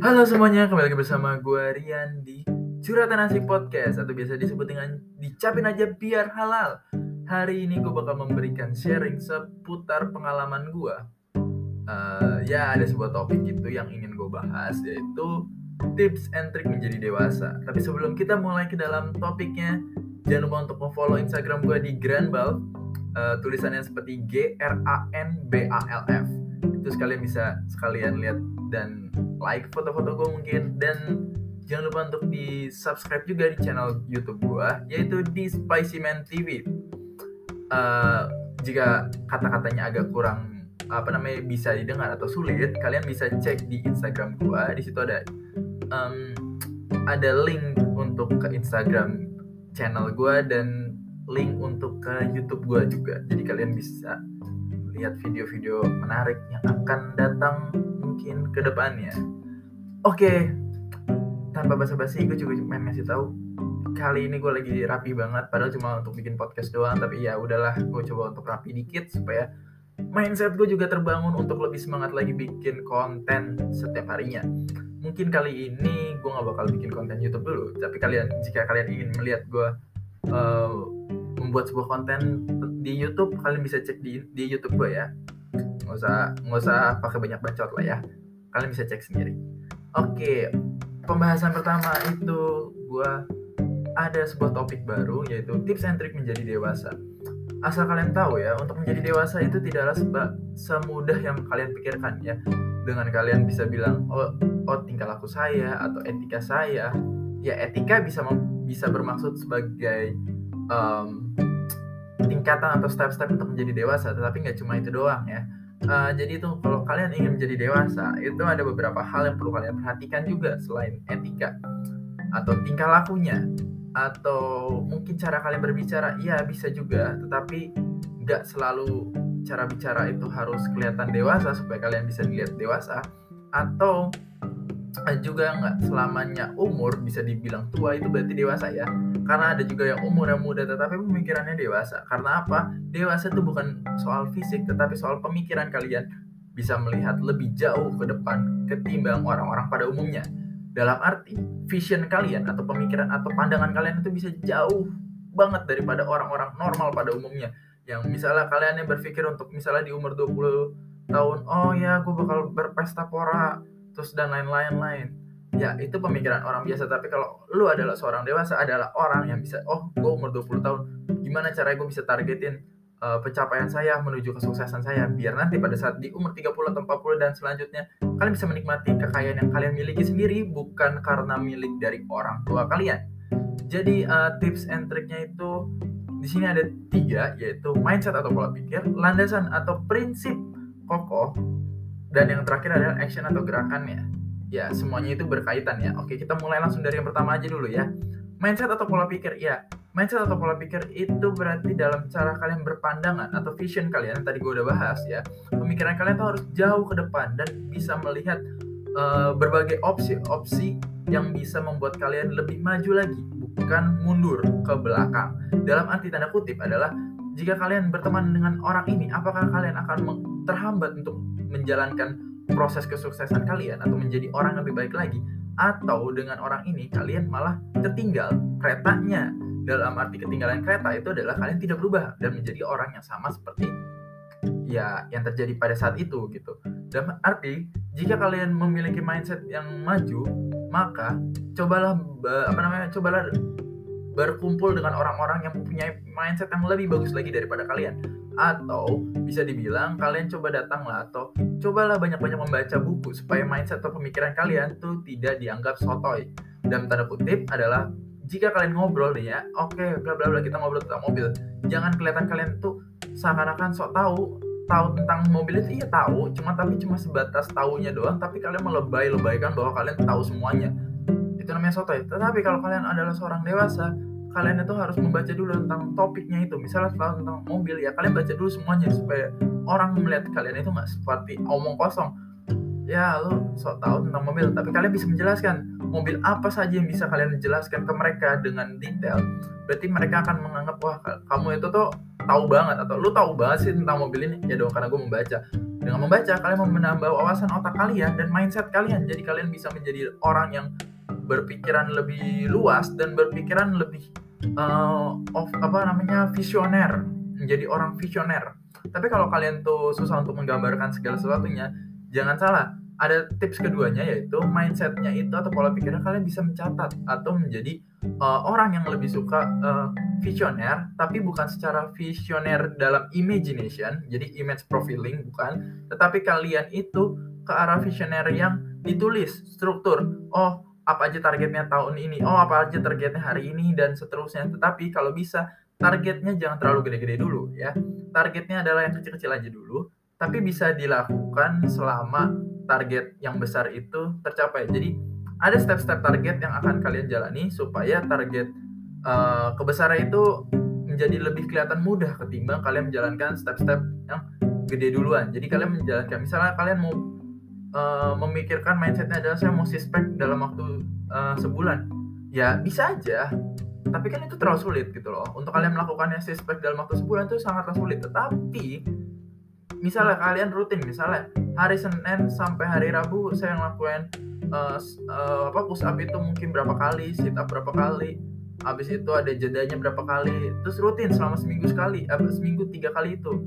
Halo semuanya, kembali lagi bersama gue Rian di Curhatan Asik Podcast Atau biasa disebut dengan Dicapin Aja Biar Halal. Hari ini gue bakal memberikan sharing seputar pengalaman gue uh, Ya ada sebuah topik gitu yang ingin gue bahas Yaitu tips and trick menjadi dewasa. Tapi sebelum kita mulai ke dalam topiknya Jangan lupa untuk follow Instagram gue di Granbal uh, Tulisannya seperti G-R-A-N-B-A-L-F Terus kalian bisa sekalian lihat dan like foto-foto gue mungkin dan jangan lupa untuk di subscribe juga di channel YouTube gue yaitu di Spicy Man TV. Uh, eh, jika kata-katanya agak kurang apa namanya bisa didengar atau sulit, kalian bisa cek di Instagram gue. Di situ ada um, ada link untuk ke Instagram channel gue dan link untuk ke YouTube gue juga. Jadi kalian bisa lihat video-video menarik yang akan datang mungkin ke depannya. Oke, tanpa basa-basi gue juga main ngasih tahu kali ini gue lagi rapi banget padahal cuma untuk bikin podcast doang tapi ya udahlah gue coba untuk rapi dikit supaya mindset gue juga terbangun untuk lebih semangat lagi bikin konten setiap harinya mungkin kali ini gue nggak bakal bikin konten YouTube dulu tapi kalian jika kalian ingin melihat gue uh, membuat sebuah konten di YouTube kalian bisa cek di di YouTube gue ya. Nggak usah nggak usah pakai banyak bacot lah ya. Kalian bisa cek sendiri. Oke pembahasan pertama itu gue ada sebuah topik baru yaitu tips and trick menjadi dewasa. Asal kalian tahu ya untuk menjadi dewasa itu tidaklah seba, semudah yang kalian pikirkan ya. Dengan kalian bisa bilang oh oh tingkah laku saya atau etika saya. Ya etika bisa bisa bermaksud sebagai um, tingkatan atau step-step untuk menjadi dewasa tetapi nggak cuma itu doang ya. Uh, jadi itu kalau kalian ingin menjadi dewasa itu ada beberapa hal yang perlu kalian perhatikan juga selain etika atau tingkah lakunya atau mungkin cara kalian berbicara iya bisa juga tetapi nggak selalu cara bicara itu harus kelihatan dewasa supaya kalian bisa dilihat dewasa atau juga nggak selamanya umur bisa dibilang tua itu berarti dewasa ya. Karena ada juga yang umur yang muda tetapi pemikirannya dewasa. Karena apa? Dewasa itu bukan soal fisik tetapi soal pemikiran kalian. Bisa melihat lebih jauh ke depan ketimbang orang-orang pada umumnya. Dalam arti vision kalian atau pemikiran atau pandangan kalian itu bisa jauh banget daripada orang-orang normal pada umumnya. Yang misalnya kalian yang berpikir untuk misalnya di umur 20 tahun oh ya gue bakal berpesta pora terus dan lain-lain lain. Ya itu pemikiran orang biasa. Tapi kalau lu adalah seorang dewasa adalah orang yang bisa oh gue umur 20 tahun gimana caranya gue bisa targetin uh, pencapaian saya menuju kesuksesan saya? Biar nanti pada saat di umur 30 atau 40 dan selanjutnya kalian bisa menikmati kekayaan yang kalian miliki sendiri bukan karena milik dari orang tua kalian. Jadi uh, tips and triknya itu di sini ada tiga yaitu mindset atau pola pikir landasan atau prinsip kokoh dan yang terakhir adalah action atau gerakannya ya. Semuanya itu berkaitan ya. Oke kita mulai langsung dari yang pertama aja dulu ya. Mindset atau pola pikir? Ya mindset atau pola pikir itu berarti dalam cara kalian berpandangan atau vision kalian tadi gue udah bahas ya. Pemikiran kalian tuh harus jauh ke depan dan bisa melihat uh, berbagai opsi-opsi yang bisa membuat kalian lebih maju lagi bukan mundur ke belakang. Dalam arti tanda kutip adalah jika kalian berteman dengan orang ini apakah kalian akan terhambat untuk menjalankan proses kesuksesan kalian atau menjadi orang yang lebih baik lagi atau dengan orang ini kalian malah tertinggal keretanya. Dalam arti ketinggalan kereta itu adalah kalian tidak berubah dan menjadi orang yang sama seperti ya yang terjadi pada saat itu gitu. Dalam arti jika kalian memiliki mindset yang maju maka cobalah apa namanya cobalah berkumpul dengan orang-orang yang mempunyai mindset yang lebih bagus lagi daripada kalian atau bisa dibilang kalian coba datanglah atau cobalah banyak-banyak membaca buku supaya mindset atau pemikiran kalian tuh tidak dianggap sotoy. Dan tanda kutip adalah jika kalian ngobrol nih ya oke okay, bla bla bla kita ngobrol tentang mobil. Jangan kelihatan kalian tuh seakan-akan sok tahu tahu tentang mobil itu. Iya tahu cuma tapi cuma sebatas tahunya doang tapi kalian melebay-lebaykan bahwa kalian tahu semuanya. Itu namanya sotoy. Tetapi kalau kalian adalah seorang dewasa kalian itu harus membaca dulu tentang topiknya itu. Misalnya tentang mobil ya kalian baca dulu semuanya supaya orang melihat kalian itu nggak seperti omong kosong. Ya lu sok tahu tentang mobil tapi kalian bisa menjelaskan mobil apa saja yang bisa kalian jelaskan ke mereka dengan detail. Berarti mereka akan menganggap wah kamu itu tuh tahu banget atau lu tahu banget sih tentang mobil ini. Ya dong karena gue membaca. Dengan membaca kalian menambah wawasan otak kalian dan mindset kalian. Jadi kalian bisa menjadi orang yang berpikiran lebih luas dan berpikiran lebih uh, of apa namanya visioner. Menjadi orang visioner. Tapi kalau kalian tuh susah untuk menggambarkan segala sesuatunya jangan salah. Ada tips keduanya yaitu mindsetnya itu atau pola pikirnya kalian bisa mencatat atau menjadi uh, orang yang lebih suka uh, visioner tapi bukan secara visioner dalam imagination jadi image profiling bukan. Tetapi kalian itu ke arah visioner yang ditulis struktur. Oh apa aja targetnya tahun ini oh apa aja targetnya hari ini dan seterusnya tetapi kalau bisa targetnya jangan terlalu gede-gede dulu ya targetnya adalah yang kecil-kecil aja dulu tapi bisa dilakukan selama target yang besar itu tercapai. Jadi ada step-step target yang akan kalian jalani supaya target uh, kebesaran itu menjadi lebih kelihatan mudah ketimbang kalian menjalankan step-step yang gede duluan. Jadi kalian menjalankan misalnya kalian mau uh, memikirkan mindsetnya adalah saya mau sispek dalam waktu uh, sebulan, ya bisa aja. Tapi kan itu terlalu sulit gitu loh. Untuk kalian melakukannya sispek dalam waktu sebulan itu sangat sulit. Tetapi misalnya kalian rutin misalnya hari Senin sampai hari Rabu saya ngelakuin uh, uh, apa push up itu mungkin berapa kali sit up berapa kali habis itu ada jedanya berapa kali terus rutin selama seminggu sekali apa seminggu tiga kali itu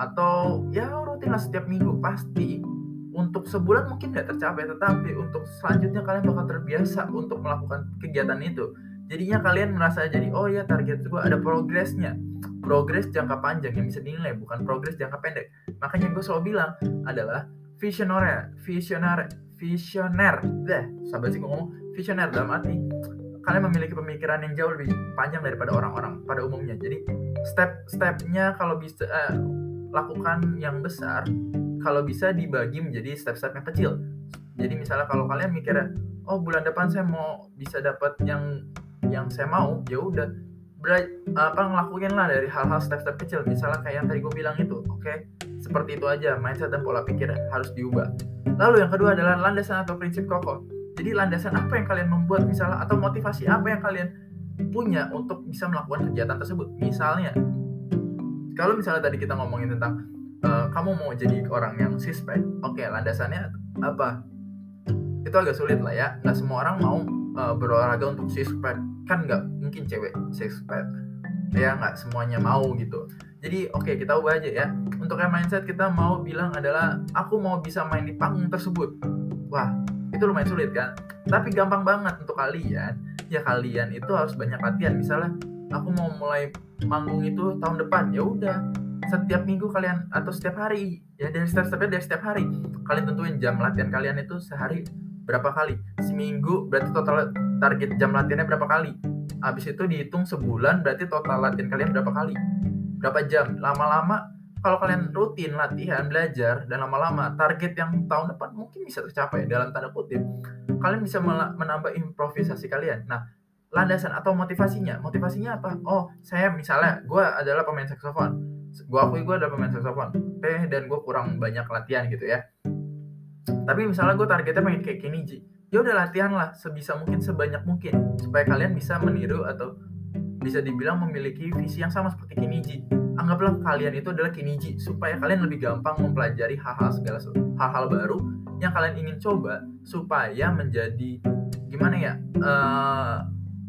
atau ya rutin lah setiap minggu pasti untuk sebulan mungkin nggak tercapai tetapi untuk selanjutnya kalian bakal terbiasa untuk melakukan kegiatan itu. Jadinya kalian merasa jadi oh ya target gue ada progresnya. Progres jangka panjang yang bisa dinilai bukan progres jangka pendek. Makanya gue selalu bilang adalah visioner visioner visioner. Deh sabar sih ngomong visioner. Dalam arti kalian memiliki pemikiran yang jauh lebih panjang daripada orang-orang pada umumnya. Jadi step-stepnya kalau bisa eh, lakukan yang besar kalau bisa dibagi menjadi step-step yang kecil. Jadi misalnya kalau kalian mikir oh bulan depan saya mau bisa dapat yang yang saya mau ya udah. Apa ngelakuin lah dari hal-hal step-step kecil. Misalnya kayak yang tadi gue bilang itu oke? Okay? seperti itu aja mindset dan pola pikir harus diubah. Lalu yang kedua adalah landasan atau prinsip kokoh. Jadi landasan apa yang kalian membuat misalnya atau motivasi apa yang kalian punya untuk bisa melakukan kegiatan tersebut? Misalnya kalau misalnya tadi kita ngomongin tentang uh, kamu mau jadi orang yang sispek oke okay, landasannya apa? Itu agak sulit lah ya. Nggak semua orang mau uh, berolahraga untuk pack kan nggak mungkin cewek pack ya nggak semuanya mau gitu. Jadi oke okay, kita ubah aja ya. Untuk yang mindset kita mau bilang adalah aku mau bisa main di panggung tersebut. Wah itu lumayan sulit kan? Tapi gampang banget untuk kalian. Ya kalian itu harus banyak latihan. Misalnya aku mau mulai manggung itu tahun depan. Ya udah setiap minggu kalian atau setiap hari ya dari step-stepnya dari setiap hari kalian tentuin jam latihan kalian itu sehari berapa kali. Seminggu berarti total target jam latihannya berapa kali. Habis itu dihitung sebulan berarti total latihan kalian berapa kali. Berapa jam. Lama-lama kalau kalian rutin latihan belajar dan lama-lama target yang tahun depan mungkin bisa tercapai dalam tanda kutip kalian bisa menambah improvisasi kalian. Nah landasan atau motivasinya. Motivasinya apa? Oh saya misalnya gue adalah pemain saksofon. Gue akui gue adalah pemain saksofon. Eh dan gue kurang banyak latihan gitu ya. Tapi misalnya gue targetnya pengen kayak Keniji ya udah latihan lah sebisa mungkin sebanyak mungkin. Supaya kalian bisa meniru atau bisa dibilang memiliki visi yang sama seperti Keniji anggaplah kalian itu adalah Keniji supaya kalian lebih gampang mempelajari hal-hal segala hal-hal baru yang kalian ingin coba supaya menjadi gimana ya uh,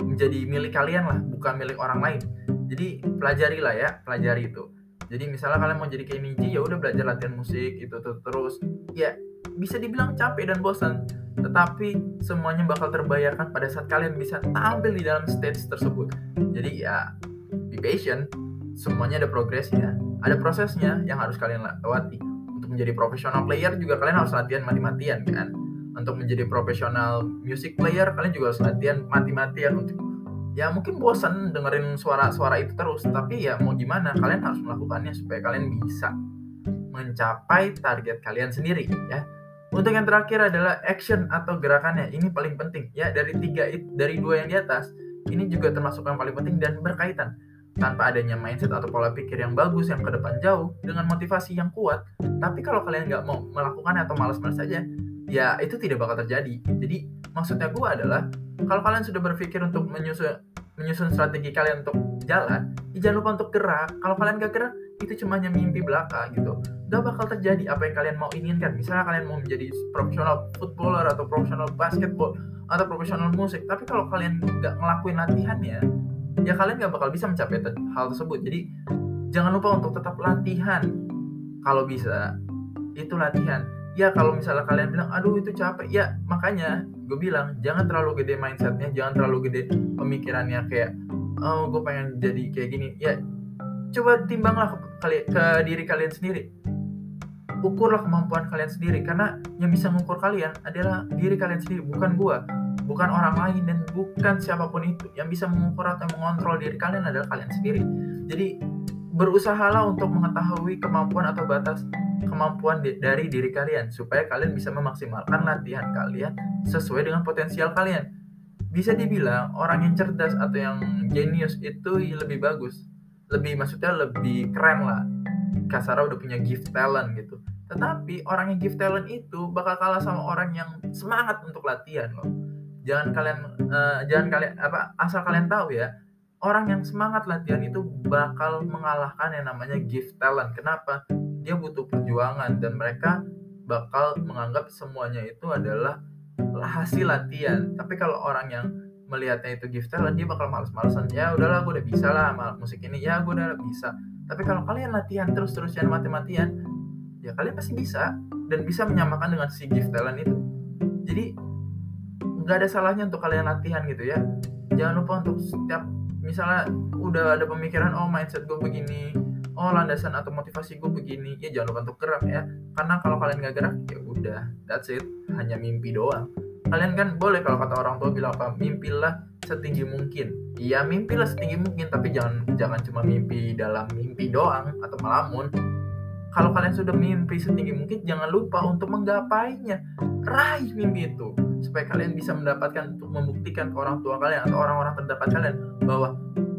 menjadi milik kalian lah bukan milik orang lain jadi pelajari lah ya pelajari itu jadi misalnya kalian mau jadi Keniji ya udah belajar latihan musik itu terus ya bisa dibilang capek dan bosan, tetapi semuanya bakal terbayarkan pada saat kalian bisa tampil di dalam stage tersebut. Jadi ya, be patient, semuanya ada progresnya, ada prosesnya yang harus kalian lewati. Untuk menjadi profesional player juga kalian harus latihan mati-matian kan. Untuk menjadi profesional music player kalian juga harus latihan mati-matian untuk ya mungkin bosan dengerin suara-suara itu terus tapi ya mau gimana kalian harus melakukannya supaya kalian bisa mencapai target kalian sendiri ya untuk yang terakhir adalah action atau gerakannya. Ini paling penting ya dari tiga dari dua yang di atas. Ini juga termasuk yang paling penting dan berkaitan. Tanpa adanya mindset atau pola pikir yang bagus yang ke depan jauh dengan motivasi yang kuat, tapi kalau kalian nggak mau melakukannya atau malas-malas saja, ya itu tidak bakal terjadi. Jadi maksudnya gue adalah kalau kalian sudah berpikir untuk menyusun menyusun strategi kalian untuk jalan, ya jangan lupa untuk gerak. Kalau kalian gak gerak, itu cuma hanya mimpi belaka gitu. Gak bakal terjadi apa yang kalian mau inginkan. Misalnya kalian mau menjadi profesional footballer atau profesional basketball atau profesional musik tapi kalau kalian nggak ngelakuin latihannya ya kalian gak bakal bisa mencapai hal tersebut. Jadi jangan lupa untuk tetap latihan. Kalau bisa itu latihan ya kalau misalnya kalian bilang aduh itu capek. Ya makanya gue bilang jangan terlalu gede mindsetnya jangan terlalu gede pemikirannya kayak oh gue pengen jadi kayak gini. Ya coba timbanglah ke, kali, ke diri kalian sendiri. Ukurlah kemampuan kalian sendiri karena yang bisa mengukur kalian adalah diri kalian sendiri bukan gue bukan orang lain dan bukan siapa pun itu. Yang bisa mengukur atau mengontrol diri kalian adalah kalian sendiri. Jadi berusahalah untuk mengetahui kemampuan atau batas kemampuan di, dari diri kalian supaya kalian bisa memaksimalkan latihan kalian sesuai dengan potensial kalian. Bisa dibilang orang yang cerdas atau yang genius itu lebih bagus. Lebih maksudnya lebih keren lah. Kasar udah punya gift talent gitu. Tetapi orang yang gift talent itu bakal kalah sama orang yang semangat untuk latihan loh. Jangan kalian uh, jangan kalian apa asal kalian tahu ya orang yang semangat latihan itu bakal mengalahkan yang namanya gift talent. Kenapa dia butuh perjuangan dan mereka bakal menganggap semuanya itu adalah hasil latihan. Tapi kalau orang yang melihatnya itu gift talent dia bakal males-malesan. Ya udahlah gue udah bisa lah musik ini. Ya gue udah bisa. Tapi kalau kalian latihan terus-terusan mati-matian ya kalian pasti bisa dan bisa menyamakan dengan si gift talent itu. Jadi nggak ada salahnya untuk kalian latihan gitu ya. Jangan lupa untuk setiap misalnya udah ada pemikiran oh mindset gue begini oh landasan atau motivasi gue begini ya jangan lupa untuk gerak ya. Karena kalau kalian nggak gerak ya udah that's it. Hanya mimpi doang. Kalian kan boleh kalau kata orang tua bilang apa mimpilah setinggi mungkin. Iya mimpilah setinggi mungkin tapi jangan jangan cuma mimpi dalam mimpi doang atau melamun. Kalau kalian sudah mimpi setinggi mungkin jangan lupa untuk menggapainya. Raih mimpi itu supaya kalian bisa mendapatkan untuk membuktikan ke orang tua kalian atau orang-orang terdekat kalian bahwa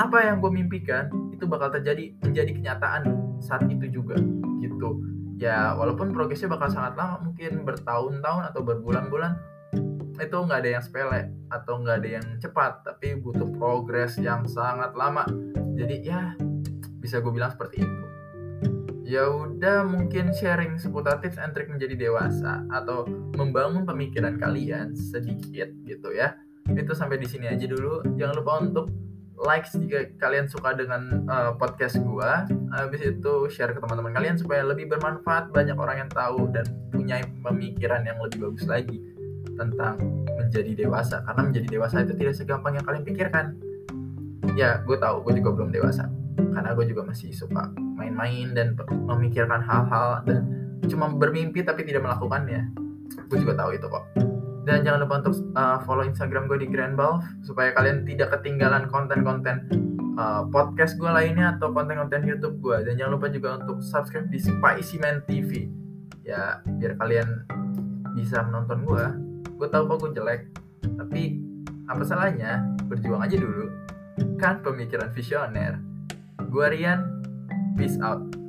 apa yang gue mimpikan itu bakal terjadi menjadi kenyataan saat itu juga gitu. Ya walaupun progresnya bakal sangat lama mungkin bertahun-tahun atau berbulan-bulan itu nggak ada yang sepele atau nggak ada yang cepat tapi butuh progres yang sangat lama. Jadi ya bisa gue bilang seperti itu. Ya udah mungkin sharing seputar tips and trick menjadi dewasa atau membangun pemikiran kalian sedikit gitu ya. Itu sampai di sini aja dulu. Jangan lupa untuk like jika kalian suka dengan uh, podcast gua. Habis itu share ke teman-teman kalian supaya lebih bermanfaat banyak orang yang tahu dan punya pemikiran yang lebih bagus lagi tentang menjadi dewasa. Karena menjadi dewasa itu tidak segampang yang kalian pikirkan. Ya gue tahu gue juga belum dewasa. Karena gue juga masih suka main-main dan memikirkan hal-hal dan cuma bermimpi tapi tidak melakukannya. Gue juga tahu itu kok dan jangan lupa untuk uh, follow Instagram gue di Grand Balf supaya kalian tidak ketinggalan konten-konten uh, podcast gue lainnya atau konten-konten YouTube gue dan jangan lupa juga untuk subscribe di Spicy Man TV ya biar kalian bisa menonton gue gue tahu kok gue jelek tapi apa salahnya? Berjuang aja dulu. Kan pemikiran visioner. Gue Rian peace out